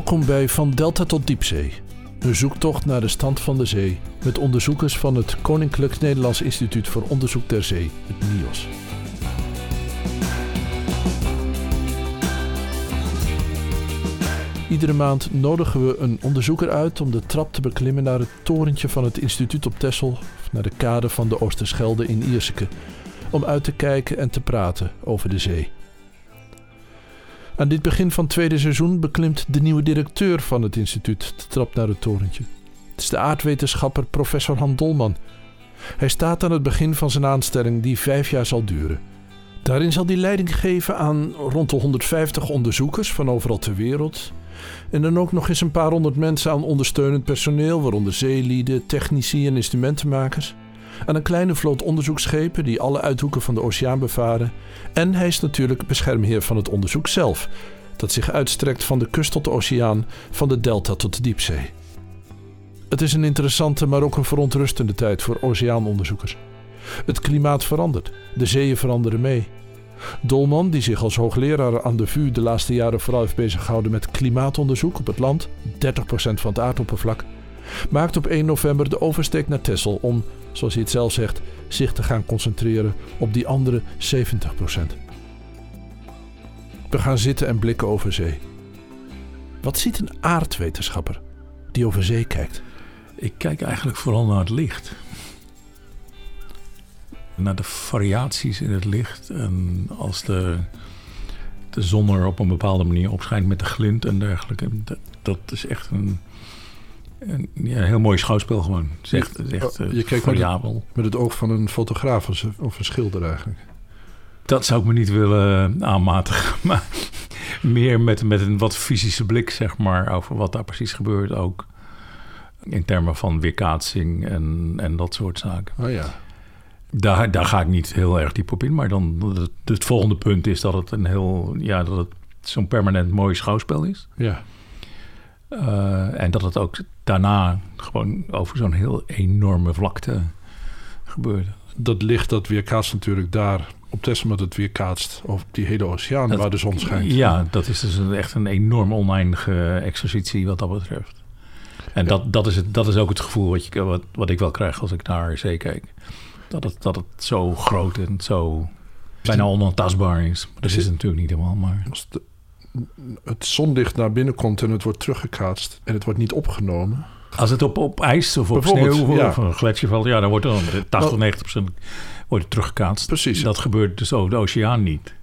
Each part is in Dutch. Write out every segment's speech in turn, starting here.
Welkom bij Van Delta tot Diepzee. Een zoektocht naar de stand van de zee met onderzoekers van het Koninklijk Nederlands Instituut voor Onderzoek der Zee, het NIOS. Iedere maand nodigen we een onderzoeker uit om de trap te beklimmen naar het torentje van het instituut op Texel, of naar de kade van de Oosterschelde in Ierseke, om uit te kijken en te praten over de zee. Aan dit begin van het tweede seizoen beklimt de nieuwe directeur van het instituut de trap naar het torentje. Het is de aardwetenschapper professor Han Dolman. Hij staat aan het begin van zijn aanstelling die vijf jaar zal duren. Daarin zal hij leiding geven aan rond de 150 onderzoekers van overal ter wereld. En dan ook nog eens een paar honderd mensen aan ondersteunend personeel, waaronder zeelieden, technici en instrumentenmakers. Aan een kleine vloot onderzoeksschepen die alle uithoeken van de oceaan bevaren. En hij is natuurlijk beschermheer van het onderzoek zelf, dat zich uitstrekt van de kust tot de oceaan, van de delta tot de diepzee. Het is een interessante, maar ook een verontrustende tijd voor oceaanonderzoekers. Het klimaat verandert, de zeeën veranderen mee. Dolman, die zich als hoogleraar aan de VU de laatste jaren vooral heeft beziggehouden met klimaatonderzoek op het land, 30% van het aardoppervlak, maakt op 1 november de oversteek naar Texel om, zoals hij het zelf zegt, zich te gaan concentreren op die andere 70%. We gaan zitten en blikken over zee. Wat ziet een aardwetenschapper die over zee kijkt? Ik kijk eigenlijk vooral naar het licht. Naar de variaties in het licht. En als de, de zon er op een bepaalde manier opschijnt met de glint en dergelijke. Dat, dat is echt een, een ja, heel mooi schouwspel gewoon. Echt, het is echt je kijkt variabel. Met het, met het oog van een fotograaf of een- of een schilder eigenlijk. Dat zou ik me niet willen aanmatigen. Maar meer met, met een wat fysische blik, zeg maar, over wat daar precies gebeurt ook. In termen van weerkaatsing en, en dat soort zaken. Oh ja. Daar, daar ga ik niet heel erg diep op in. Maar dan het, het volgende punt is dat het een heel, ja, dat het zo'n permanent mooi schouwspel is. Ja. Uh, en dat het ook daarna gewoon over zo'n heel enorme vlakte gebeurt. Dat licht dat weerkaatst natuurlijk daar op maar het weerkaatst over die hele oceaan Dat- waar de zon schijnt. Ja, dat is dus een, echt een enorm oneindige exercitie wat dat betreft. En dat, dat, is het, dat is ook het gevoel wat, je, wat, wat ik wel krijg als ik naar zee kijk. Dat het, dat het zo groot en zo bijna onaantastbaar is. Dat is het natuurlijk niet helemaal. Maar Als de- het zonlicht naar binnen komt en het wordt teruggekaatst en het wordt niet opgenomen. als het op, op ijs of op sneeuw ja. of een gletsjer valt... ja, dan wordt dan 80 of 90 procent wordt het teruggekaatst. Precies. Dat gebeurt dus over de oceaan niet.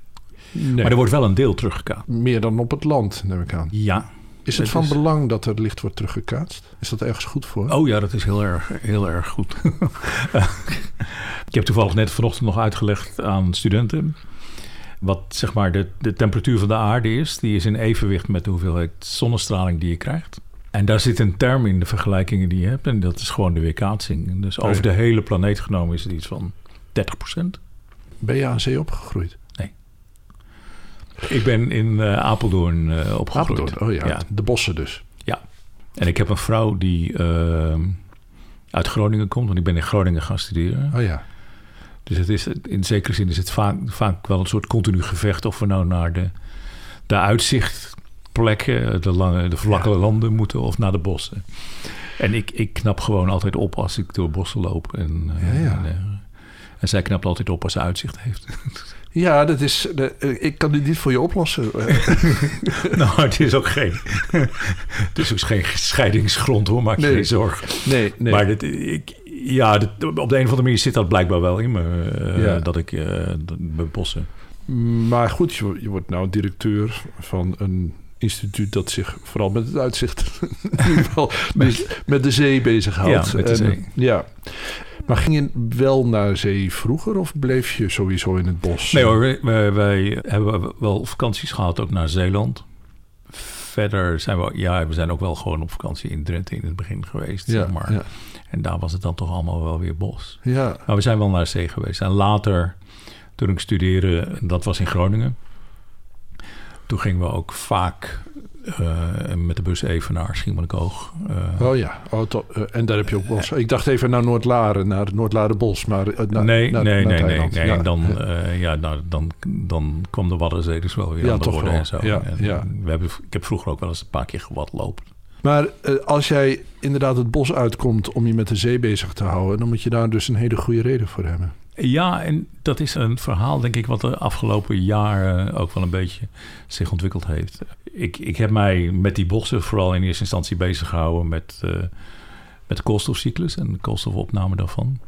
Nee, Maar er wordt wel een deel teruggekaatst. meer dan op het land, neem ik aan. Ja. Is het Het van is- belang dat er licht wordt teruggekaatst? Is dat ergens goed voor? Oh ja, dat is heel erg, heel erg goed. ik heb toevallig net vanochtend nog uitgelegd aan studenten... wat zeg maar de, de temperatuur van de aarde is. Die is in evenwicht met de hoeveelheid zonnestraling die je krijgt. En daar zit een term in de vergelijkingen die je hebt... en dat is gewoon de weerkaatsing. Dus Oh ja. over de hele planeet genomen is het iets van 30 procent. Ben je aan zee opgegroeid? Ik ben in eh, Apeldoorn eh, opgegroeid. Apeldoorn, oh ja, Ja. de bossen dus. En ik heb een vrouw die eh, uit Groningen komt... want ik ben in Groningen gaan studeren. Oh ja, Dus het is, in zekere zin is het vaak, vaak wel een soort continu gevecht... of we nou naar de, de uitzichtplekken, de, lange, de vlakke landen moeten... of naar de bossen. En ik, ik knap gewoon altijd op als ik door bossen loop. En, eh, Ja, ja. En, eh, en zij knapt altijd op als ze uitzicht heeft. ja dat is, de, eh, ik kan dit niet voor je oplossen. Nou, het is ook geen, het is ook geen scheidingsgrond hoor, maak je Nee. geen zorgen. nee, nee. Maar dit, ik, ja, dit- op de een of andere manier zit dat blijkbaar wel in me. eh, Ja. Dat ik eh, dat- bij bossen... Maar goed, je, wordt- je wordt nou directeur van een instituut dat zich vooral met het uitzicht, met, met de zee bezighoudt. Ja, met de En, zee. ja. Maar ging je wel naar zee vroeger of bleef je sowieso in het bos? Nee hoor, wij- wij hebben wel vakanties gehad ook naar Zeeland. Verder zijn we, ja, we zijn ook wel gewoon op vakantie in Drenthe in het begin geweest, Ja, zeg maar. ja. En daar was het dan toch allemaal wel weer bos. Ja, Maar we zijn wel naar zee geweest. En later, toen ik studeerde, dat was in Groningen. Toen gingen we ook vaak uh, met de bus even naar Schiermonnikoog. Uh, oh ja, oh, uh, en daar heb je ook bos. Ik dacht even naar Noordlaren, naar Noordlarenbos, maar na, nee, naar, nee, naar nee, nee, nee, ja. Dan, ja, nou, dan, dan kwam de Waddenzee dus wel weer ja, aan de orde en zo. Ja, en, ja. We hebben, ik heb vroeger ook wel eens een paar keer gewadlopen. Maar als jij inderdaad het bos uitkomt om je met de zee bezig te houden, dan moet je daar dus een hele goede reden voor hebben. Ja, en dat is een verhaal, denk ik, wat de afgelopen jaren ook wel een beetje zich ontwikkeld heeft. Ik, ik heb mij met die bossen vooral in eerste instantie bezig gehouden met, uh, met de koolstofcyclus en de koolstofopname daarvan.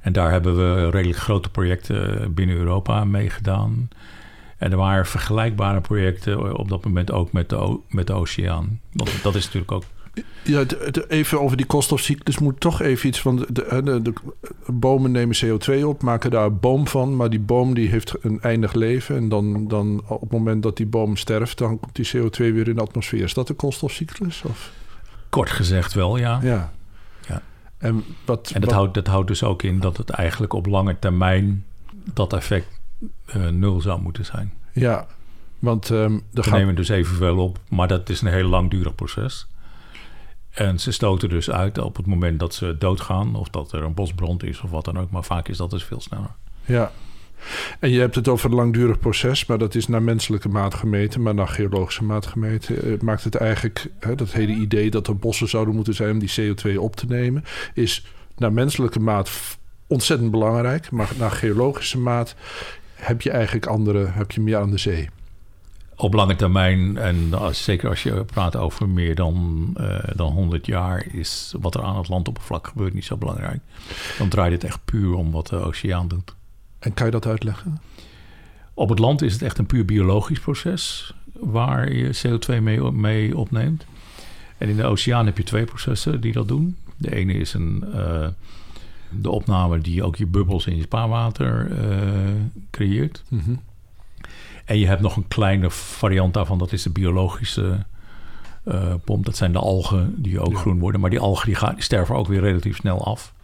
En daar hebben we redelijk grote projecten binnen Europa mee gedaan. En er waren vergelijkbare projecten op dat moment ook met de, met de oceaan. Dat is natuurlijk ook ja, even over die koolstofcyclus moet toch even iets van... De, de, de, bomen nemen CO2 op, maken daar een boom van... maar die boom die heeft een eindig leven... en dan, dan op het moment dat die boom sterft... dan komt die CO2 weer in de atmosfeer. Is dat de koolstofcyclus? Of? Kort gezegd wel, ja. Ja. ja. En, wat, en dat, Houdt, dat houdt dus ook in dat het eigenlijk op lange termijn... dat effect uh, nul zou moeten zijn. Ja, want... Um, We gaat... nemen dus evenveel op, maar dat is een heel langdurig proces... En ze stoten dus uit op het moment dat ze doodgaan... of dat er een bosbrand is of wat dan ook. Maar vaak is dat dus veel sneller. Ja. En je hebt het over een langdurig proces... maar dat is naar menselijke maat gemeten... maar naar geologische maat gemeten... Eh, maakt het eigenlijk... Hè, dat hele idee dat er bossen zouden moeten zijn... om die CO2 op te nemen... is naar menselijke maat ontzettend belangrijk... maar naar geologische maat heb je eigenlijk andere... heb je meer aan de zee op lange termijn, en als, zeker als je praat over meer dan, uh, dan 100 jaar, is wat er aan het landoppervlak gebeurt niet zo belangrijk. Dan draait het echt puur om wat de oceaan doet. En kan je dat uitleggen? Op het land is het echt een puur biologisch proces waar je CO2 mee, mee opneemt. En in de oceaan heb je twee processen die dat doen. De ene is een, uh, de opname die ook je bubbels in je spaarwater uh, creëert. Mm -hmm. En je hebt nog een kleine variant daarvan, dat is de biologische uh, pomp. Dat zijn de algen die ook ja. groen worden. Maar die algen die, gaan, die sterven ook weer relatief snel af.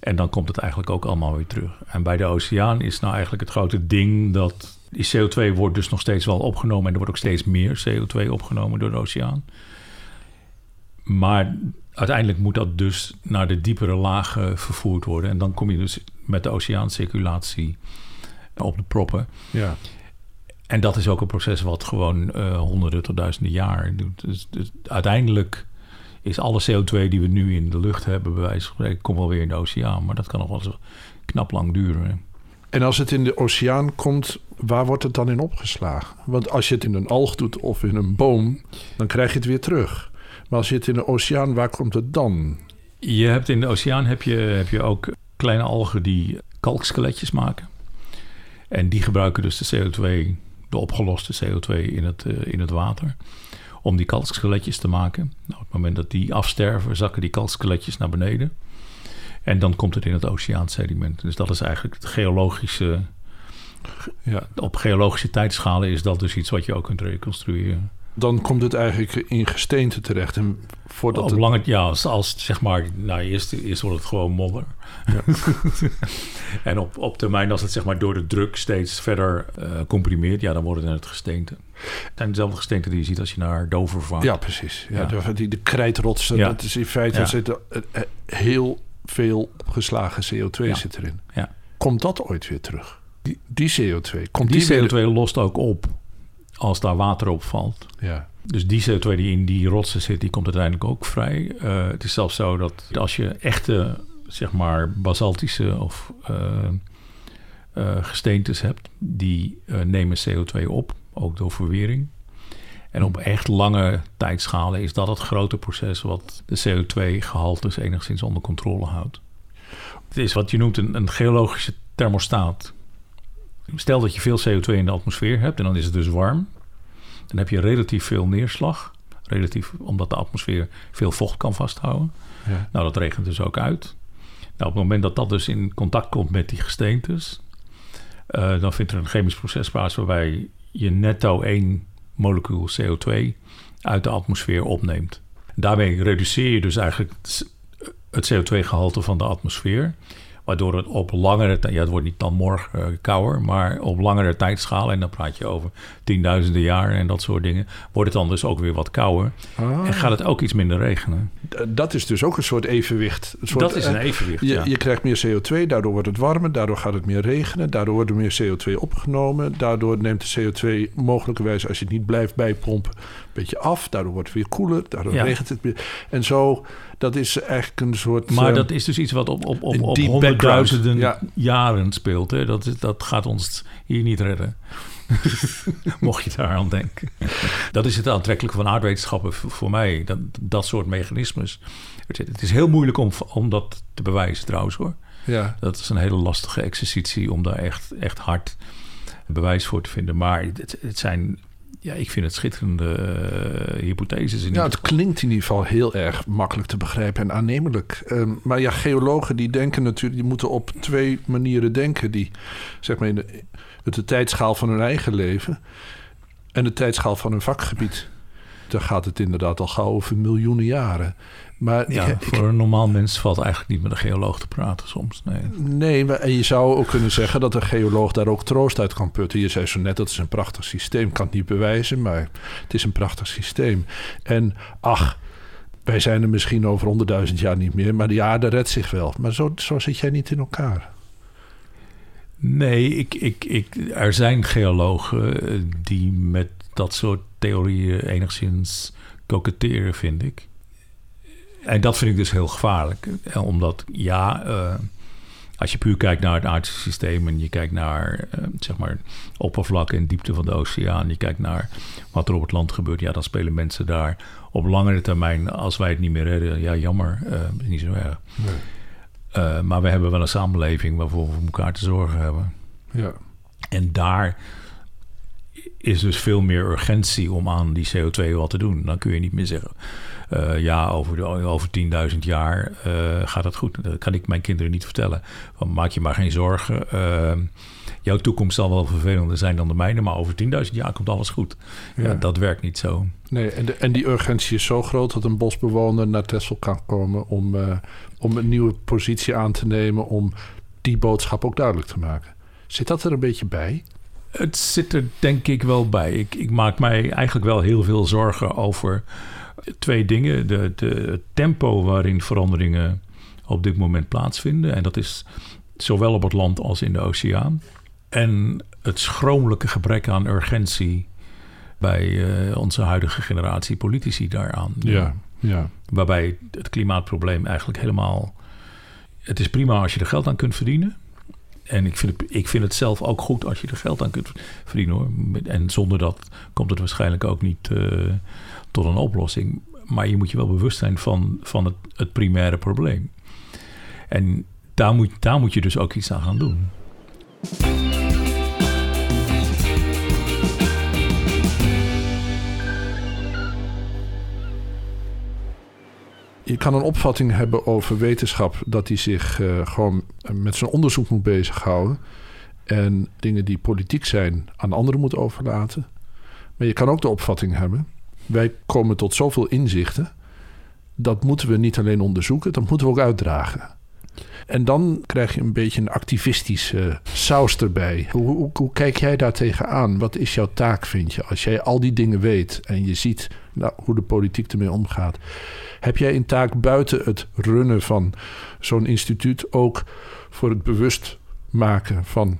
En dan komt het eigenlijk ook allemaal weer terug. En bij de oceaan is nou eigenlijk het grote ding dat die CO2 wordt dus nog steeds wel opgenomen. En er wordt ook steeds meer CO2 opgenomen door de oceaan. Maar uiteindelijk moet dat dus naar de diepere lagen vervoerd worden. En dan kom je dus met de oceaancirculatie op de proppen. Ja. En dat is ook een proces wat gewoon uh, honderden tot duizenden jaar doet. Dus, dus, uiteindelijk is alle CO2 die we nu in de lucht hebben, bij wijze van spreken, komt wel weer in de oceaan. Maar dat kan nog wel eens knap lang duren. En als het in de oceaan komt, waar wordt het dan in opgeslagen? Want als je het in een alg doet of in een boom, dan krijg je het weer terug. Maar als je het in de oceaan, waar komt het dan? Je hebt in de oceaan heb je, heb je ook kleine algen die kalkskeletjes maken. En die gebruiken dus de CO2 de opgeloste CO2 in het, uh, in het water. Om die kalkskeletjes te maken. Nou, op het moment dat die afsterven, zakken die kalkskeletjes naar beneden. En dan komt het in het oceaansediment. Dus dat is eigenlijk het geologische. Ja, op geologische tijdschalen is dat dus iets wat je ook kunt reconstrueren. Dan komt het eigenlijk in gesteente terecht. En voordat op het... lange, ja, als, als zeg maar, nou, eerst, eerst wordt het gewoon modder. Ja. en op, op termijn, als het zeg maar door de druk steeds verder uh, comprimeert, ja, dan wordt het het gesteente. Het zijn dezelfde gesteenten die je ziet als je naar Dover vaart. Ja, precies. Ja, die, de krijtrotsen, ja. dat is in feite ja. zit er, heel veel opgeslagen CO2 zit erin. Ja. Komt dat ooit weer terug? Die, die CO2, komt die, die CO2 weer... lost ook op als daar water op valt. Ja. Dus die CO2 die in die rotsen zit, die komt uiteindelijk ook vrij. Uh, het is zelfs zo dat als je echte, zeg maar, basaltische of uh, uh, gesteentes hebt, die nemen CO2 op, ook door verwering. En op echt lange tijdschalen is dat het grote proces wat de CO2-gehaltes enigszins onder controle houdt. Het is wat je noemt een, een geologische thermostaat. Stel dat je veel CO2 in de atmosfeer hebt en dan is het dus warm. Dan heb je relatief veel neerslag. Relatief, omdat de atmosfeer veel vocht kan vasthouden. Ja. Nou, dat regent dus ook uit. Nou, op het moment dat dat dus in contact komt met die gesteentes... Uh, dan vindt er een chemisch proces plaats... waarbij je netto één molecuul CO2 uit de atmosfeer opneemt. Daarmee reduceer je dus eigenlijk het CO2-gehalte van de atmosfeer... Waardoor het op langere tijd, ja, het wordt niet dan morgen uh, kouder, maar op langere tijdschaal, en dan praat je over tienduizenden jaar en dat soort dingen, wordt het dan dus ook weer wat kouder. Ah. En gaat het ook iets minder regenen. Dat is dus ook een soort evenwicht. Een soort, dat is een eh, evenwicht. Je, ja. je krijgt meer CO2, daardoor wordt het warmer, daardoor gaat het meer regenen, daardoor wordt er meer CO2 opgenomen, daardoor neemt de CO2 mogelijkerwijs, als je het niet blijft bijpompen, een beetje af, daardoor wordt het weer koeler, daardoor Ja. regent het weer. En zo, dat is eigenlijk een soort... Maar eh, dat is dus iets wat op, op, op, op honderdduizenden background, jaren speelt. Hè? Dat, is- dat gaat ons hier niet redden. Mocht je daar aan denken. Dat is het aantrekkelijke van aardwetenschappen voor, mij. Dat, dat soort mechanismes. Het, het is heel moeilijk om, om dat te bewijzen trouwens hoor. ja. Dat is een hele lastige exercitie om daar echt, echt hard bewijs voor te vinden. Maar het, het zijn, ja, ik vind het schitterende eh, hypotheses. In Ja, het klinkt in ieder geval heel erg makkelijk te begrijpen en aannemelijk. Ehm, maar ja, geologen die denken natuurlijk, die moeten op twee manieren denken. Die zeg maar in de, met de tijdschaal van hun eigen leven en de tijdschaal van hun vakgebied. Dan gaat het inderdaad al gauw over miljoenen jaren. Maar Ja, ik- ik- voor een normaal mens valt eigenlijk niet met een geoloog te praten soms. Nee. Nee, maar, en je zou ook kunnen zeggen dat een geoloog daar ook troost uit kan putten. Je zei zo net, dat is een prachtig systeem. Ik kan het niet bewijzen, maar het is een prachtig systeem. En ach, wij zijn er misschien over honderdduizend jaar niet meer, maar de aarde redt zich wel. Maar zo, zo zit jij niet in elkaar. Nee, ik, ik, ik, er zijn geologen die met dat soort theorieën enigszins koketteren, vind ik. En dat vind ik dus heel gevaarlijk. Eh, Omdat, ja, eh, als je puur kijkt naar het aardse systeem... en je kijkt naar, eh, zeg maar, oppervlak en diepte van de oceaan... je kijkt naar wat er op het land gebeurt... ja, dan spelen mensen daar op langere termijn... als wij het niet meer redden, ja, jammer, is niet zo erg. Eh, maar we hebben wel een samenleving waarvoor we voor elkaar te zorgen hebben. Ja. En daar is dus veel meer urgentie om aan die CO2 wat te doen. Dan kun je niet meer zeggen... eh, ja, over, de, over 10.000 jaar eh, gaat het goed. Dat kan ik mijn kinderen niet vertellen. Maak je maar geen zorgen. eh, jouw toekomst zal wel vervelender zijn dan de mijne... maar over 10.000 jaar komt alles goed. Ja. Ja. dat werkt niet zo. Nee, en, de, en die urgentie is zo groot dat een bosbewoner naar Texel kan komen om, om een nieuwe positie aan te nemen, om die boodschap ook duidelijk te maken. Zit dat er een beetje bij? Het zit er denk ik wel bij. Ik, ik maak mij eigenlijk wel heel veel zorgen over twee dingen. De, de, het tempo waarin veranderingen op dit moment plaatsvinden. En dat is zowel op het land als in de oceaan. En het schromelijke gebrek aan urgentie bij eh, onze huidige generatie politici daaraan. ja. Waarbij het klimaatprobleem eigenlijk helemaal... Het is prima als je er geld aan kunt verdienen. En ik vind, het, ik vind het zelf ook goed als je er geld aan kunt verdienen hoor. En zonder dat komt het waarschijnlijk ook niet eh, tot een oplossing. Maar je moet je wel bewust zijn van, van het, het primaire probleem. En daar moet, daar moet je dus ook iets aan gaan doen. Je kan een opvatting hebben over wetenschap dat hij zich eh, gewoon met zijn onderzoek moet bezighouden. En dingen die politiek zijn aan anderen moet overlaten. Maar je kan ook de opvatting hebben. Wij komen tot zoveel inzichten. Dat moeten we niet alleen onderzoeken, dat moeten we ook uitdragen. En dan krijg je een beetje een activistische saus erbij. Hoe, hoe, hoe kijk jij daar tegenaan? Wat is jouw taak, vind je? Als jij al die dingen weet en je ziet nou, hoe de politiek ermee omgaat. Heb jij een taak buiten het runnen van zo'n instituut ook voor het bewust maken van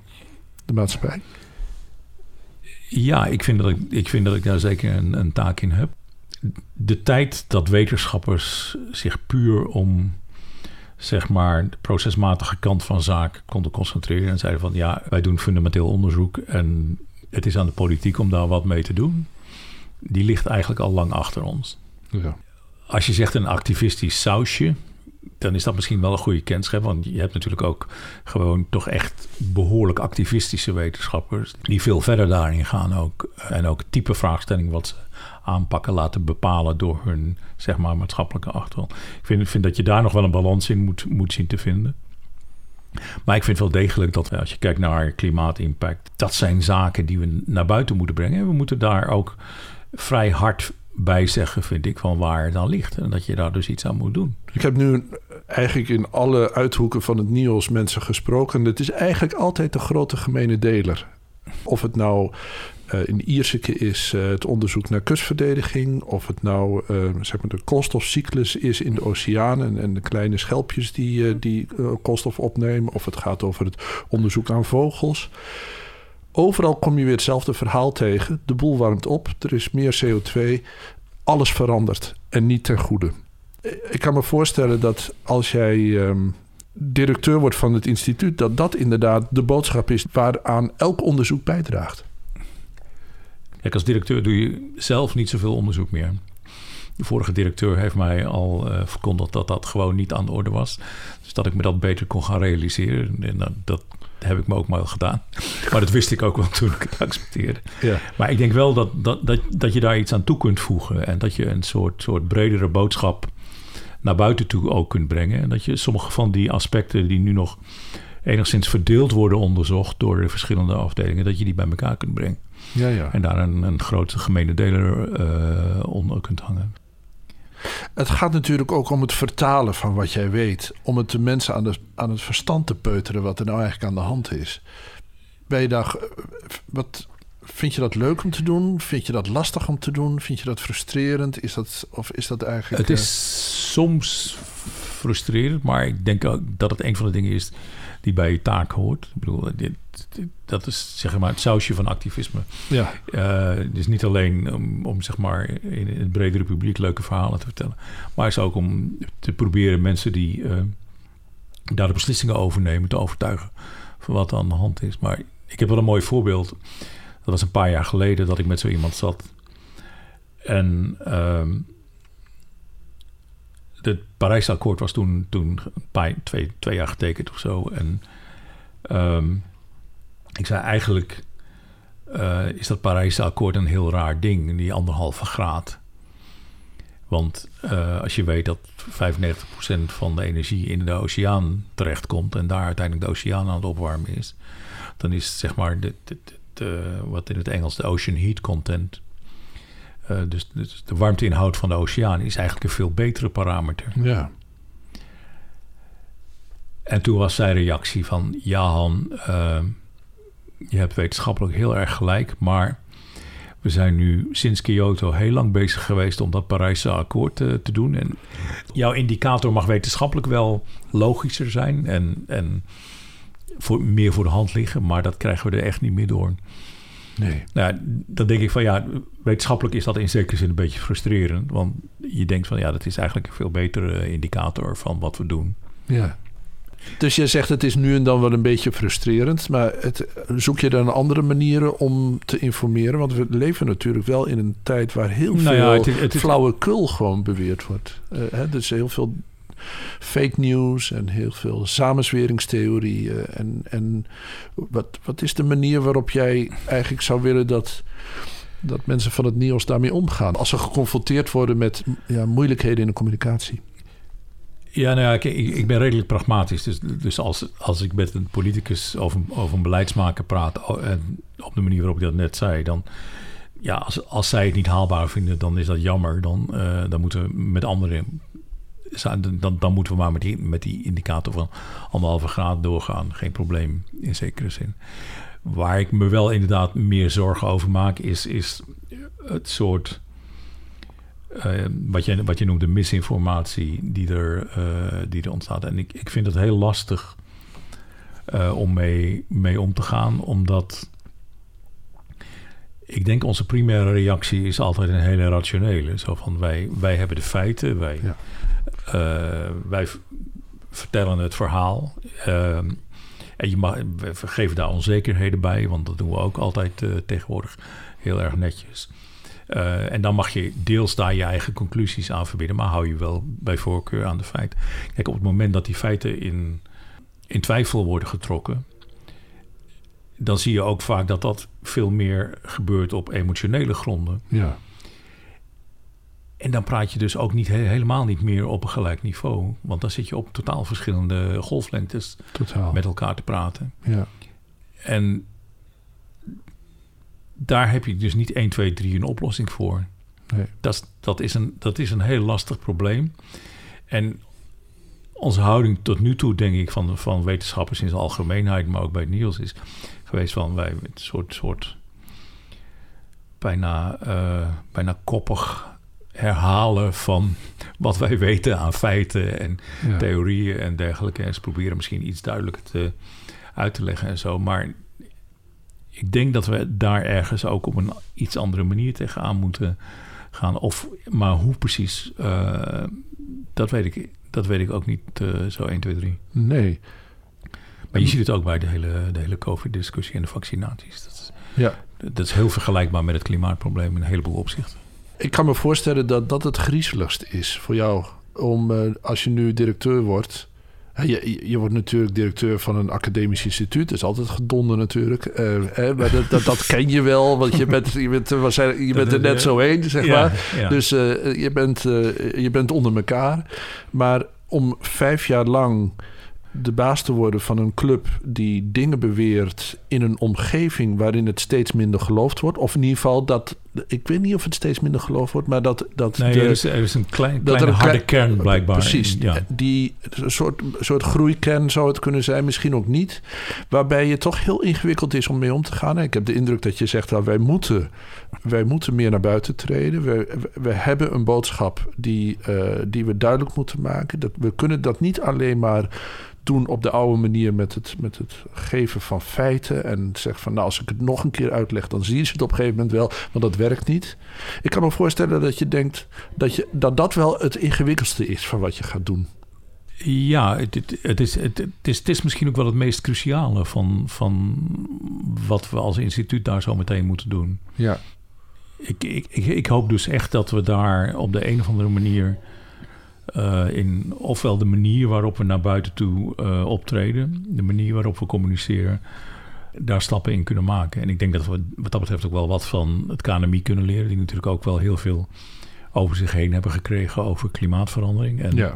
de maatschappij? Ja, ik vind dat ik, ik, vind dat ik daar zeker een, een taak in heb. De tijd dat wetenschappers zich puur om zeg maar de procesmatige kant van zaken konden concentreren en zeiden van ja, wij doen fundamenteel onderzoek en het is aan de politiek om daar wat mee te doen. Die ligt eigenlijk al lang achter ons. Ja. Als je zegt een activistisch sausje, dan is dat misschien wel een goede kenschep. Want je hebt natuurlijk ook gewoon toch echt behoorlijk activistische wetenschappers. Die veel verder daarin gaan ook. En ook type vraagstelling wat ze aanpakken laten bepalen door hun zeg maar, maatschappelijke achtergrond. Ik vind, vind dat je daar nog wel een balans in moet, moet zien te vinden. Maar ik vind wel degelijk dat als je kijkt naar klimaatimpact, dat zijn zaken die we naar buiten moeten brengen. We moeten daar ook vrij hard bijzeggen, vind ik, van waar het dan ligt. En dat je daar dus iets aan moet doen. Ik heb nu eigenlijk in alle uithoeken van het NIOS mensen gesproken. En het is eigenlijk altijd de grote gemene deler. Of het nou uh, in Ierseke is uh, het onderzoek naar kustverdediging, of het nou uh, zeg maar de koolstofcyclus is in de oceanen en, en de kleine schelpjes die, die koolstof opnemen, of het gaat over het onderzoek aan vogels. Overal kom je weer hetzelfde verhaal tegen. De boel warmt op, er is meer CO2, alles verandert en niet ten goede. Ik kan me voorstellen dat als jij um, directeur wordt van het instituut, dat dat inderdaad de boodschap is waaraan elk onderzoek bijdraagt. Kijk, als directeur doe je zelf niet zoveel onderzoek meer. De vorige directeur heeft mij al uh, verkondigd dat dat gewoon niet aan de orde was. Dus dat ik me dat beter kon gaan realiseren. En dat, dat heb ik me ook maar gedaan. Maar dat wist ik ook wel toen ik het accepteerde. Ja. Maar ik denk wel dat, dat, dat, dat je daar iets aan toe kunt voegen. En dat je een soort, soort bredere boodschap naar buiten toe ook kunt brengen. En dat je sommige van die aspecten die nu nog enigszins verdeeld worden onderzocht door de verschillende afdelingen, dat je die bij elkaar kunt brengen. Ja, ja. En daar een, een grote gemene deler uh, onder kunt hangen. Het gaat natuurlijk ook om het vertalen van wat jij weet. Om het de mensen aan, de, aan het verstand te peuteren wat er nou eigenlijk aan de hand is. Ben je daar, wat, vind je dat leuk om te doen? Vind je dat lastig om te doen? Vind je dat frustrerend? Is dat, of is dat eigenlijk... Het is uh... soms frustrerend, maar ik denk ook dat het een van de dingen is die bij je taak hoort. Ik bedoel, dit, dat is zeg maar het sausje van activisme. Ja. Uh, het is niet alleen om, om zeg maar in, het bredere publiek leuke verhalen te vertellen, maar het is ook om te proberen mensen die uh, daar de beslissingen over nemen te overtuigen van wat er aan de hand is. Maar ik heb wel een mooi voorbeeld. Dat was een paar jaar geleden dat ik met zo iemand zat. En uh, het Parijsakkoord was toen, toen een paar, twee, twee jaar getekend of zo. En um, ik zei eigenlijk uh, is dat Parijse akkoord een heel raar ding, die anderhalve graad. Want uh, als je weet dat 95% van de energie in de oceaan terechtkomt en daar uiteindelijk de oceaan aan het opwarmen is, dan is zeg maar de, de, de, wat in het Engels de ocean heat content, uh, dus, dus, de warmteinhoud van de oceaan, is eigenlijk een veel betere parameter. Ja. En toen was zijn reactie van ja Han, je hebt wetenschappelijk heel erg gelijk, maar we zijn nu sinds Kyoto heel lang bezig geweest om dat Parijse akkoord te, eh, te doen. En jouw indicator mag wetenschappelijk wel logischer zijn en, en voor, meer voor de hand liggen, maar dat krijgen we er echt niet meer door. Nee. Nou, dan denk ik van ja, wetenschappelijk is dat in zekere zin een beetje frustrerend. Want je denkt van ja, dat is eigenlijk een veel betere indicator van wat we doen. Ja. Dus je zegt het is nu en dan wel een beetje frustrerend. Maar het, zoek je dan andere manieren om te informeren? Want we leven natuurlijk wel in een tijd waar heel nou veel ja, het, flauwekul gewoon beweerd wordt. Uh, hè, dus heel veel fake news en heel veel samenzweringstheorieën. En, en wat, wat is de manier waarop jij eigenlijk zou willen dat, dat mensen van het nieuws daarmee omgaan? Als ze geconfronteerd worden met ja, moeilijkheden in de communicatie. Ja, nou ja, ik, ik, ben redelijk pragmatisch. Dus, dus als, als ik met een politicus of een, beleidsmaker praat... Oh, op de manier waarop ik dat net zei... dan ja, als, als zij het niet haalbaar vinden, dan is dat jammer. Dan, uh, dan moeten we met anderen... Dan, dan moeten we maar met die, met die indicator van anderhalve graad doorgaan. Geen probleem in zekere zin. Waar ik me wel inderdaad meer zorgen over maak... is, is het soort uh, wat, je, wat je noemt de misinformatie die er, uh, die er ontstaat. En ik, ik vind het heel lastig uh, om mee, mee om te gaan, omdat ik denk onze primaire reactie is altijd een hele rationele. Zo van wij, wij hebben de feiten, wij, ja. wij vertellen het verhaal. Ehm, en je mag, we geven daar onzekerheden bij, want dat doen we ook altijd tegenwoordig heel erg netjes. Uh, en dan mag je deels daar je eigen conclusies aan verbinden, maar hou je wel bij voorkeur aan de feiten. Kijk, op het moment dat die feiten in, in twijfel worden getrokken, dan zie je ook vaak dat dat veel meer gebeurt op emotionele gronden. Ja. En dan praat je dus ook niet, helemaal niet meer op een gelijk niveau. Want dan zit je op totaal verschillende golflengtes totaal. met elkaar te praten. Ja. En daar heb je dus niet 1, 2, 3 een oplossing voor. Nee. Dat, dat, is een, dat is een heel lastig probleem. En onze houding tot nu toe, denk ik, van, van wetenschappers in zijn algemeenheid, maar ook bij Niels, is geweest van wij een soort, soort bijna, uh, bijna koppig herhalen van wat wij weten aan feiten en Ja. theorieën en dergelijke. En ze proberen misschien iets duidelijker te, uit te leggen en zo. Maar ik denk dat we daar ergens ook op een iets andere manier tegenaan moeten gaan. Of, maar hoe precies, eh, dat, weet ik, dat weet ik ook niet eh, zo 1, 2, 3. Nee. Maar je ziet het ook bij de hele, de hele COVID-discussie en de vaccinaties. Dat is, Ja. dat is heel vergelijkbaar met het klimaatprobleem in een heleboel opzichten. Ik kan me voorstellen dat dat het griezeligst is voor jou. Om eh, als je nu directeur wordt. Je, je- wordt natuurlijk directeur van een academisch instituut. Dat is altijd gedonder natuurlijk. Eh, maar dat, dat, dat ken je wel. Want je bent, je bent, er je bent er net zo heen, zeg maar. ja. Dus eh, je, bent, eh, je bent onder elkaar. Maar om vijf jaar lang de baas te worden van een club die dingen beweert in een omgeving waarin het steeds minder geloofd wordt. Of in ieder geval dat. Ik weet niet of het steeds minder geloofd wordt, maar dat. dat nee, de- er, is, er is een klein, dat kleine er een harde klein- kern blijkbaar. Precies. Ja. Die een soort, soort groeikern zou het kunnen zijn, misschien ook niet. Waarbij het toch heel ingewikkeld is om mee om te gaan. En ik heb de indruk dat je zegt, nou, wij, moeten, wij moeten meer naar buiten treden. We, we hebben een boodschap die, eh, die we duidelijk moeten maken. Dat, we kunnen dat niet alleen maar doen op de oude manier met het, met het geven van feiten. En zeggen van, nou, als ik het nog een keer uitleg, dan zien ze het op een gegeven moment wel. Want dat werkt niet. Ik kan me voorstellen dat je denkt dat je, dat, dat wel het ingewikkeldste is van wat je gaat doen. Ja, het, het, het is, het, het is, het is misschien ook wel het meest cruciale van, van wat we als instituut daar zo meteen moeten doen. Ja. Ik, ik, ik, ik hoop dus echt dat we daar op de een of andere manier eh, in, ofwel de manier waarop we naar buiten toe eh, optreden, de manier waarop we communiceren, daar stappen in kunnen maken. En ik denk dat we wat dat betreft ook wel wat van het KNMI kunnen leren, die natuurlijk ook wel heel veel over zich heen hebben gekregen over klimaatverandering. En Ja.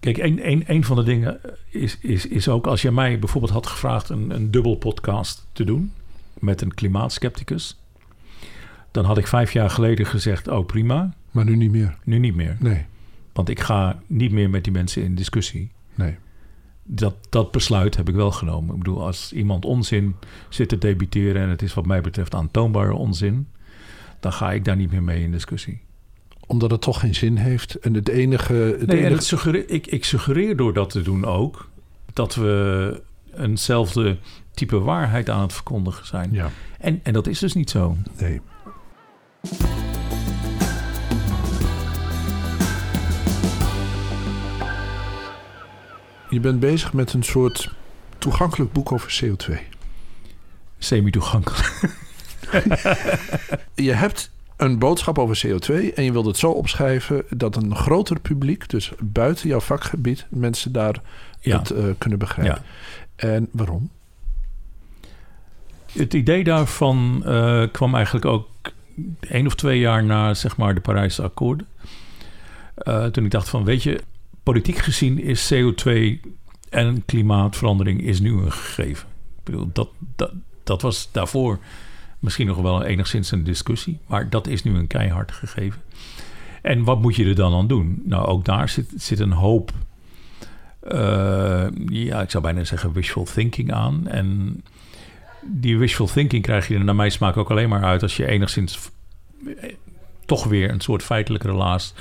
Kijk, een, een, een van de dingen is, is, is ook als je mij bijvoorbeeld had gevraagd een, een dubbel podcast te doen met een klimaatskepticus, dan had ik vijf jaar geleden gezegd: Oh prima, Maar nu niet meer. nu niet meer. Nee. Want ik ga niet meer met die mensen in discussie. Nee. Dat, dat besluit heb ik wel genomen. Ik bedoel, als iemand onzin zit te debiteren en het is wat mij betreft aantoonbare onzin, dan ga ik daar niet meer mee in discussie. Omdat het toch geen zin heeft. En het enige... Het Nee, en enige het suggereer, ik, ik suggereer door dat te doen ook dat we eenzelfde type waarheid aan het verkondigen zijn. ja. En, en dat is dus niet zo. Nee. Je bent bezig met een soort toegankelijk boek over CO2. Semi-toegankelijk. Je hebt een boodschap over CO2 en je wilt het zo opschrijven dat een groter publiek, dus buiten jouw vakgebied, mensen daar Ja. het eh, kunnen begrijpen. Ja. En waarom? Het idee daarvan eh, kwam eigenlijk ook één of twee jaar na zeg maar, de Parijse akkoorden. Eh, toen ik dacht van, weet je, politiek gezien is CO2 en klimaatverandering is nu een gegeven. Dat, dat, dat was daarvoor misschien nog wel enigszins een discussie, maar dat is nu een keihard gegeven. En wat moet je er dan aan doen? Nou, ook daar zit, zit een hoop, eh, ja, ik zou bijna zeggen wishful thinking aan. En die wishful thinking krijg je er naar mijn smaak ook alleen maar uit als je enigszins eh, toch weer een soort feitelijke relaas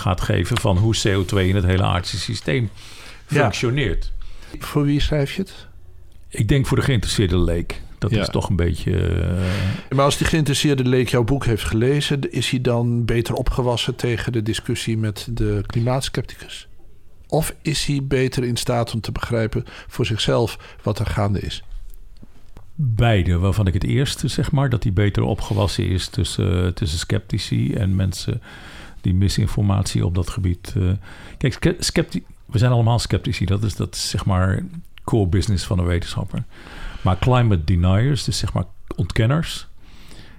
gaat geven van hoe CO2 in het hele aardse systeem Ja. functioneert. Voor wie schrijf je het? Ik denk voor de geïnteresseerde leek. Dat Ja. is toch een beetje. eh, Maar als die geïnteresseerde leek jouw boek heeft gelezen, is hij dan beter opgewassen tegen de discussie met de klimaatskepticus? Of is hij beter in staat om te begrijpen voor zichzelf wat er gaande is? beide, waarvan ik het eerste zeg maar dat die beter opgewassen is tussen, tussen sceptici en mensen die misinformatie op dat gebied. eh, kijk, we zijn allemaal sceptici. Dat is, dat is zeg maar core business van een wetenschapper. Maar climate deniers, dus zeg maar ontkenners,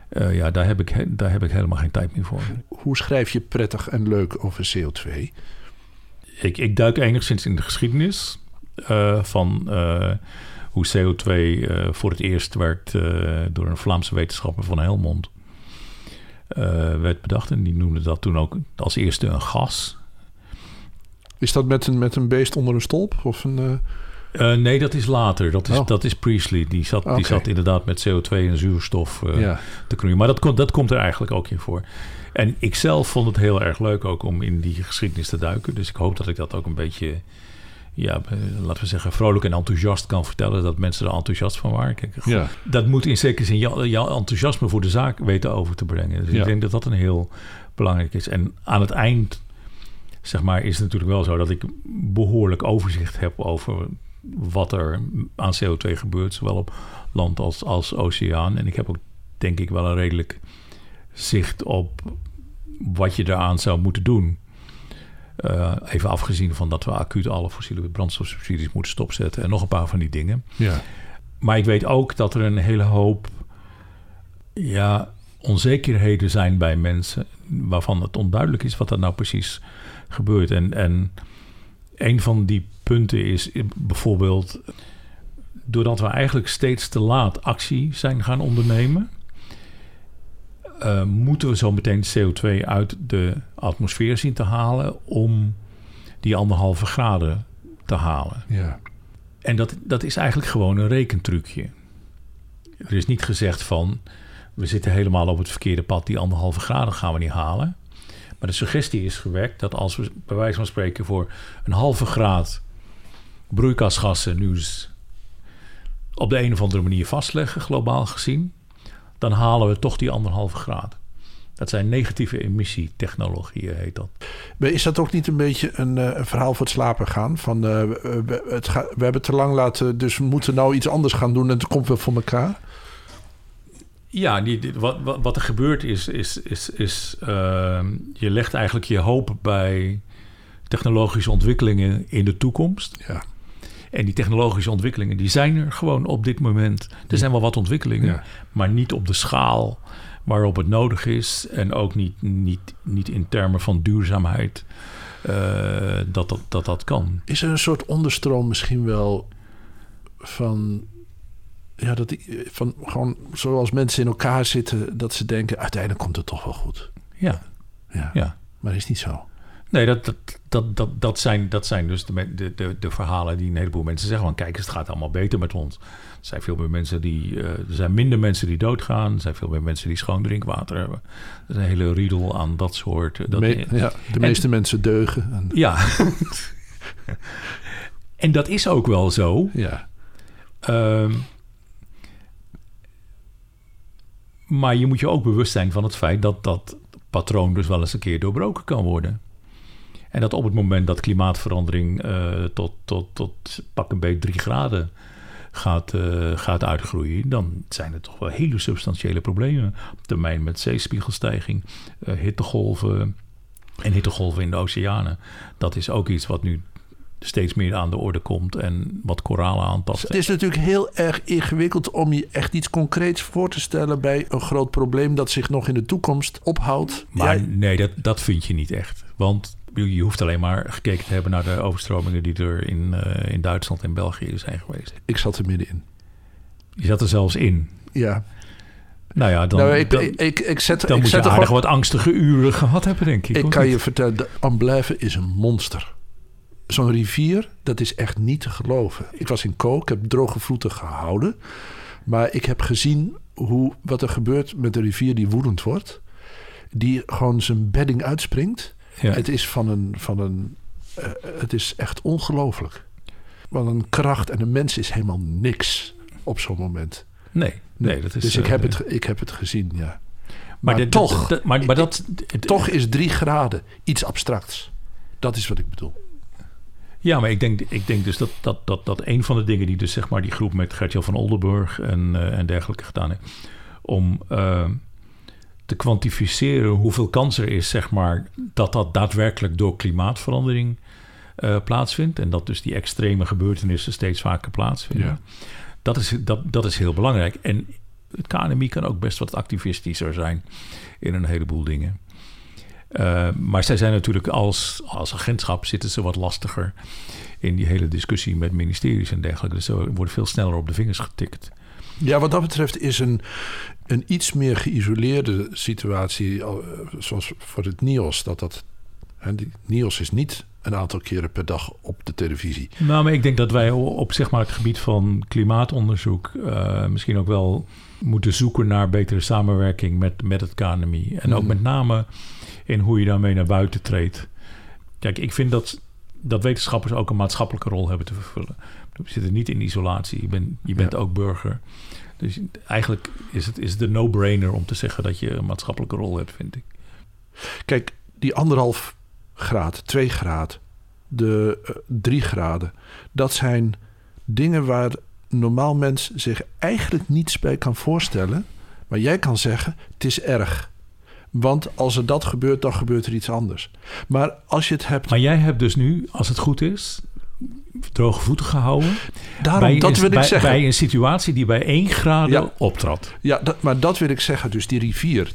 eh, ja, daar heb, ik, daar heb ik helemaal geen tijd meer voor. Hoe schrijf je prettig en leuk over CO2? Ik, ik duik enigszins in de geschiedenis eh, van hoe CO2 eh, voor het eerst werd door een Vlaamse wetenschapper van Helmond. Werd bedacht. En die noemde dat toen ook als eerste een gas. Is dat met een, met een beest onder een stolp? Of een, uh, nee, dat is later. Dat is, oh. dat is Priestley. Die zat, die zat inderdaad met CO2 en zuurstof uh, te knoeien. Maar dat, dat komt er eigenlijk ook in voor. En ik zelf vond het heel erg leuk ook om in die geschiedenis te duiken. Dus ik hoop dat ik dat ook een beetje, ja, laten we zeggen, vrolijk en enthousiast kan vertellen. Dat mensen er enthousiast van waren. Kijk, ja. Dat moet in zekere zin jouw enthousiasme voor de zaak weten over te brengen. Dus ik denk dat dat een heel belangrijk is. En aan het eind, zeg maar, is het natuurlijk wel zo dat ik behoorlijk overzicht heb over wat er aan CO2 gebeurt, zowel op land als, als oceaan. En ik heb ook, denk ik, wel een redelijk zicht op wat je daaraan zou moeten doen. Uh, even afgezien van dat we acuut alle fossiele brandstofsubsidies moeten stopzetten en nog een paar van die dingen. Ja. Maar ik weet ook dat er een hele hoop ja, onzekerheden zijn bij mensen waarvan het onduidelijk is wat er nou precies gebeurt. En, en een van die punten is bijvoorbeeld doordat we eigenlijk steeds te laat actie zijn gaan ondernemen, uh, moeten we zo meteen CO2 uit de atmosfeer zien te halen om die anderhalve graden te halen. Ja. En dat, dat is eigenlijk gewoon een rekentrucje. Er is niet gezegd van we zitten helemaal op het verkeerde pad, die anderhalve graden gaan we niet halen. Maar de suggestie is gewerkt dat als we bij wijze van spreken voor een halve graad broeikasgassen nu op de een of andere manier vastleggen, globaal gezien, dan halen we toch die anderhalve graad. Dat zijn negatieve emissietechnologieën, heet dat. Is dat ook niet een beetje een, eh, een verhaal voor het slapen gaan? Van, uh, we, het we hebben te lang laten, dus we moeten nou iets anders gaan doen en het komt wel voor elkaar? Ja, die, wat, wat, er gebeurt is, is, is, is uh, je legt eigenlijk je hoop bij technologische ontwikkelingen in de toekomst. Ja. En die technologische ontwikkelingen, die zijn er gewoon op dit moment. Er zijn wel wat ontwikkelingen, maar niet op de schaal waarop het nodig is. En ook niet, niet, niet in termen van duurzaamheid uh, dat, dat, dat dat kan. Is er een soort onderstroom misschien wel van ja, dat die, van gewoon zoals mensen in elkaar zitten, dat ze denken uiteindelijk komt het toch wel goed. Ja. Ja. ja. Maar dat is niet zo. Nee, dat, dat, dat, dat, dat, zijn, dat zijn dus de, de, de, verhalen die een heleboel mensen zeggen. Van kijk eens, het gaat allemaal beter met ons. Er zijn veel meer mensen die. Uh, er zijn minder mensen die doodgaan. Er zijn veel meer mensen die schoon drinkwater hebben. Er is een hele riedel aan dat soort. Dat, Me, ja, de meeste mensen deugen. En... Ja. en dat is ook wel zo. Ja. Um, maar je moet je ook bewust zijn van het feit dat dat patroon dus wel eens een keer doorbroken kan worden. En dat op het moment dat klimaatverandering uh, tot, tot, tot pak een beetje 3 graden gaat, uh, gaat uitgroeien, dan zijn er toch wel hele substantiële problemen op termijn met zeespiegelstijging, uh, hittegolven en hittegolven in de oceanen. Dat is ook iets wat nu steeds meer aan de orde komt en wat koralen aantast. Het is natuurlijk heel erg ingewikkeld om je echt iets concreets voor te stellen bij een groot probleem dat zich nog in de toekomst ophoudt. Maar nee, dat, dat vind je niet echt. Want je hoeft alleen maar gekeken te hebben naar de overstromingen die er in, uh, in Duitsland en België zijn geweest. Ik zat er middenin. Je zat er zelfs in. Ja. Nou ja, dan, nou, ik, dan, ik, ik, zet, dan ik moet je aardig wat angstige uren gehad hebben, denk ik. Ik kan je vertellen, de Ambleven is een monster zo'n rivier, dat is echt niet te geloven. Ik was in Kook, ik heb droge voeten gehouden. Maar ik heb gezien hoe, wat er gebeurt met de rivier die woedend wordt. Die gewoon zijn bedding uitspringt. Ja. Het is van een. Van een uh, het is echt ongelooflijk. Want een kracht en een mens is helemaal niks op zo'n moment. Nee, nee, dat is. Dus ik, heb het, ik heb het gezien, ja. Maar, maar toch, maar, maar dat, toch is drie graden iets abstracts. Dat is wat ik bedoel. Ja, maar ik denk, ik denk dus dat, dat, dat, dat een van de dingen die dus zeg maar die groep met Gertjan van Oldenburg en, uh, en dergelijke gedaan heeft, om uh, te kwantificeren hoeveel kans er is, zeg maar, dat dat daadwerkelijk door klimaatverandering uh, plaatsvindt. En dat dus die extreme gebeurtenissen steeds vaker plaatsvinden. Ja. Dat, is, dat, dat is heel belangrijk. En het KNMI kan ook best wat activistischer zijn in een heleboel dingen. Uh, maar zij zijn natuurlijk als, als agentschap zitten ze wat lastiger in die hele discussie met ministeries en dergelijke. Dus ze worden veel sneller op de vingers getikt. Ja, wat dat betreft is een, een iets meer geïsoleerde situatie, eh, zoals voor het NIOS. Dat dat, hè, die, NIOS is niet een aantal keren per dag op de televisie. Nou, maar ik denk dat wij op zeg maar, het gebied van klimaatonderzoek uh, misschien ook wel moeten zoeken naar betere samenwerking met, met het KNMI. En ook Mhm. met name in hoe je daarmee naar buiten treedt. Kijk, ik vind dat, dat wetenschappers ook een maatschappelijke rol hebben te vervullen. We zitten niet in isolatie. Je bent, je bent Ja. ook burger. Dus eigenlijk is het, is een no-brainer om te zeggen dat je een maatschappelijke rol hebt, vind ik. Kijk, die anderhalf graad, twee graden, de eh, drie graden, dat zijn dingen waar normaal mens zich eigenlijk niets bij kan voorstellen. Maar jij kan zeggen, het is erg. Want als er dat gebeurt, dan gebeurt er iets anders. Maar als je het hebt... Maar jij hebt dus nu, als het goed is, droge voeten gehouden. Daarom, bij, dat een- wil ik bij, zeggen. Bij een situatie die bij 1 graden Ja. optrad. Ja, dat, maar dat wil ik zeggen. Dus die rivier,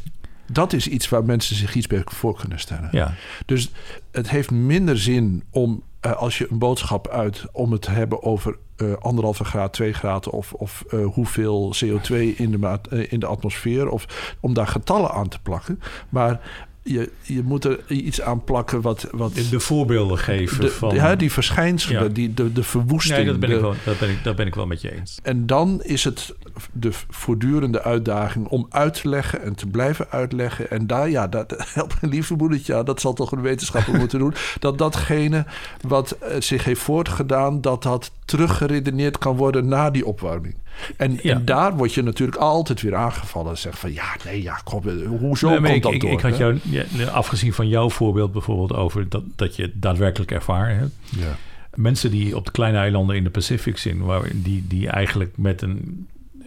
dat is iets waar mensen zich iets bij voor kunnen stellen. Ja. Dus het heeft minder zin om, eh, als je een boodschap uit, om het te hebben over eh, anderhalve graad, twee graden of, of eh, hoeveel CO2 in de, maat, in de atmosfeer, of om daar getallen aan te plakken. Maar je, je moet er iets aan plakken wat. wat De, de voorbeelden geven de- van... ja, die verschijnselen, Ja. die, de, de verwoesting. nee, dat ben, de- ik wel, dat, ben ik, dat ben ik wel met je eens. en dan is het de voortdurende uitdaging om uit te leggen en te blijven uitleggen. En daar, ja, dat, help me lieve moedertje, dat zal toch een wetenschapper moeten doen. Dat datgene wat eh, zich heeft voortgedaan, dat dat teruggeredeneerd kan worden na die opwarming. En, Ja. en daar word je natuurlijk altijd weer aangevallen. En zegt van ja, nee, ja, kom, eh, hoezo Nee, komt ik, dat ik, door? ik had jou, ja, afgezien van jouw voorbeeld bijvoorbeeld over dat, dat je het daadwerkelijk ervaren hebt. Ja. Mensen die op de kleine eilanden in de Pacific zijn, waar, die, die eigenlijk met een,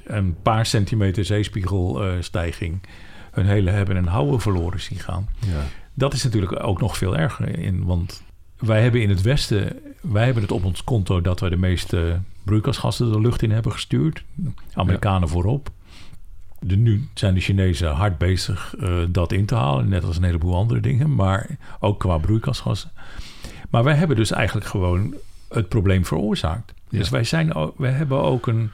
een paar centimeter zeespiegelstijging hun hele hebben en houden verloren zien gaan. Ja. Dat is natuurlijk ook nog veel erger in, want wij hebben in het Westen, wij hebben het op ons konto dat we de meeste broeikasgassen de lucht in hebben gestuurd. Amerikanen voorop. De, nu zijn de Chinezen hard bezig eh, dat in te halen, net als een heleboel andere dingen, maar ook qua broeikasgassen. Maar wij hebben dus eigenlijk gewoon het probleem veroorzaakt. Ja. Dus wij, zijn, wij hebben ook een,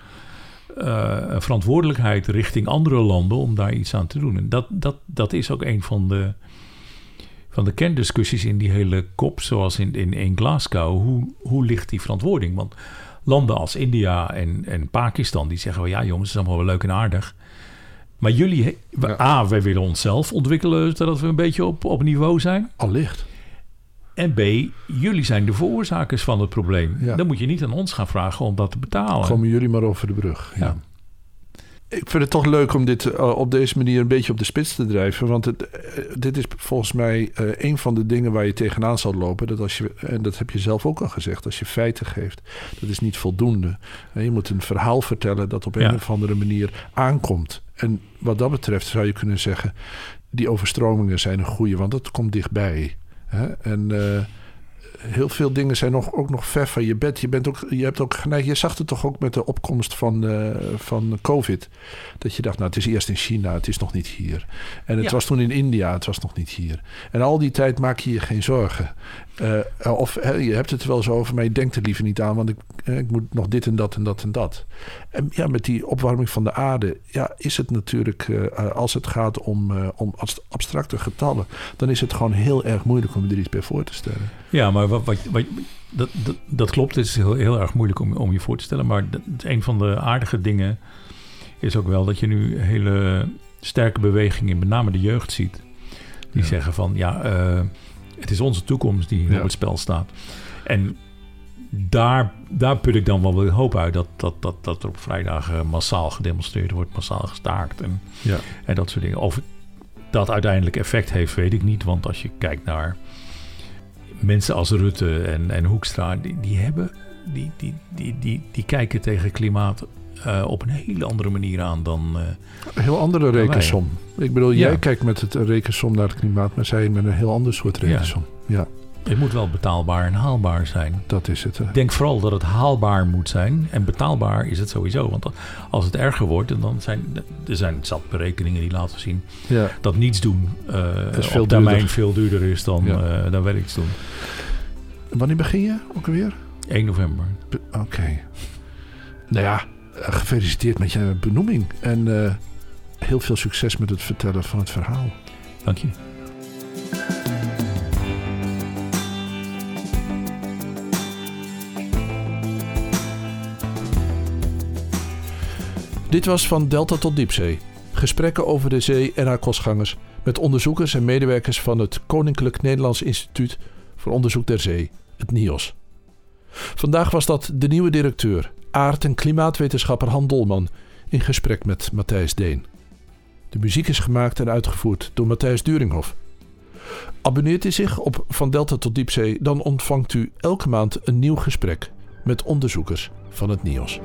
eh, een verantwoordelijkheid richting andere landen om daar iets aan te doen. En dat, dat, dat is ook een van de, van de kerndiscussies in die hele kop, zoals in, in, in Glasgow. Hoe, hoe ligt die verantwoording? Want landen als India en, en Pakistan, die zeggen wel... ja jongens, het is allemaal wel leuk en aardig. Maar jullie, Ja. A, wij willen onszelf ontwikkelen... zodat we een beetje op, op niveau zijn. Allicht. En B, jullie zijn de veroorzakers van het probleem. Ja. Dan moet je niet aan ons gaan vragen om dat te betalen. Komen jullie maar over de brug. Ja. Ja. Ik vind het toch leuk om dit eh, op deze manier een beetje op de spits te drijven. Want het, eh, dit is volgens mij eh, een van de dingen waar je tegenaan zal lopen. Dat als je, en dat heb je zelf ook al gezegd, als je feiten geeft, dat is niet voldoende. En je moet een verhaal vertellen dat op een of andere manier aankomt. En wat dat betreft zou je kunnen zeggen, die overstromingen zijn een goede, want dat komt dichtbij. Hè? En eh, heel veel dingen zijn nog, ook nog ver van je bed. Je, bent ook, je hebt ook geneigd. Je zag het toch ook met de opkomst van, eh, van COVID. Dat je dacht, nou, het is eerst in China, het is nog niet hier. En het Ja. was toen in India, het was nog niet hier. En al die tijd maak je je geen zorgen. Eh, of hè, je hebt het wel zo over, maar je denkt er liever niet aan, want ik, eh, ik moet nog dit en dat en dat en dat. En ja, met die opwarming van de aarde, ja, is het natuurlijk, eh, als het gaat om, eh, om abst- abstracte getallen, dan is het gewoon heel erg moeilijk om je er iets bij voor te stellen. Ja, maar wat, wat, wat- dat, dat, dat klopt. Het is heel, heel erg moeilijk om, om je voor te stellen. Maar dat, een van de aardige dingen is ook wel dat je nu hele sterke bewegingen, met name de jeugd, ziet. Die Ja. zeggen van ja, eh, het is onze toekomst die Ja. op het spel staat. En daar, daar put ik dan wel weer hoop uit dat, dat, dat, dat er op vrijdag eh, massaal gedemonstreerd wordt, massaal gestaakt en, Ja. en dat soort dingen. Of dat uiteindelijk effect heeft, weet ik niet. Want als je kijkt naar mensen als Rutte en, en Hoekstra, die, die hebben, die, die, die, die, die kijken tegen klimaat eh, op een hele andere manier aan dan. eh, Een heel andere rekensom. Ik bedoel, Ja. jij kijkt met het rekensom naar het klimaat, maar zij met een heel ander soort rekensom. Ja, het moet wel betaalbaar en haalbaar zijn. dat is het. hè. Denk vooral dat het haalbaar moet zijn. En betaalbaar is het sowieso. Want als het erger wordt, dan zijn er zijn zat berekeningen die laten zien Ja. dat niets doen eh is veel op termijn duurder. veel duurder is dan, Ja. eh, dan wel iets doen. Wanneer begin je ook alweer? 1 november. Oké. Nou ja, gefeliciteerd met je benoeming. En eh, heel veel succes met het vertellen van het verhaal. Dank je. Dit was van Delta tot Diepzee. Gesprekken over de zee en haar kostgangers met onderzoekers en medewerkers van het Koninklijk Nederlands Instituut voor Onderzoek der Zee, het NIOS. Vandaag was dat de nieuwe directeur, aard- en klimaatwetenschapper Han Dolman, in gesprek met Matthijs Deen. De muziek is gemaakt en uitgevoerd door Matthijs Duringhof. Abonneert u zich op Van Delta tot Diepzee, dan ontvangt u elke maand een nieuw gesprek met onderzoekers van het NIOS.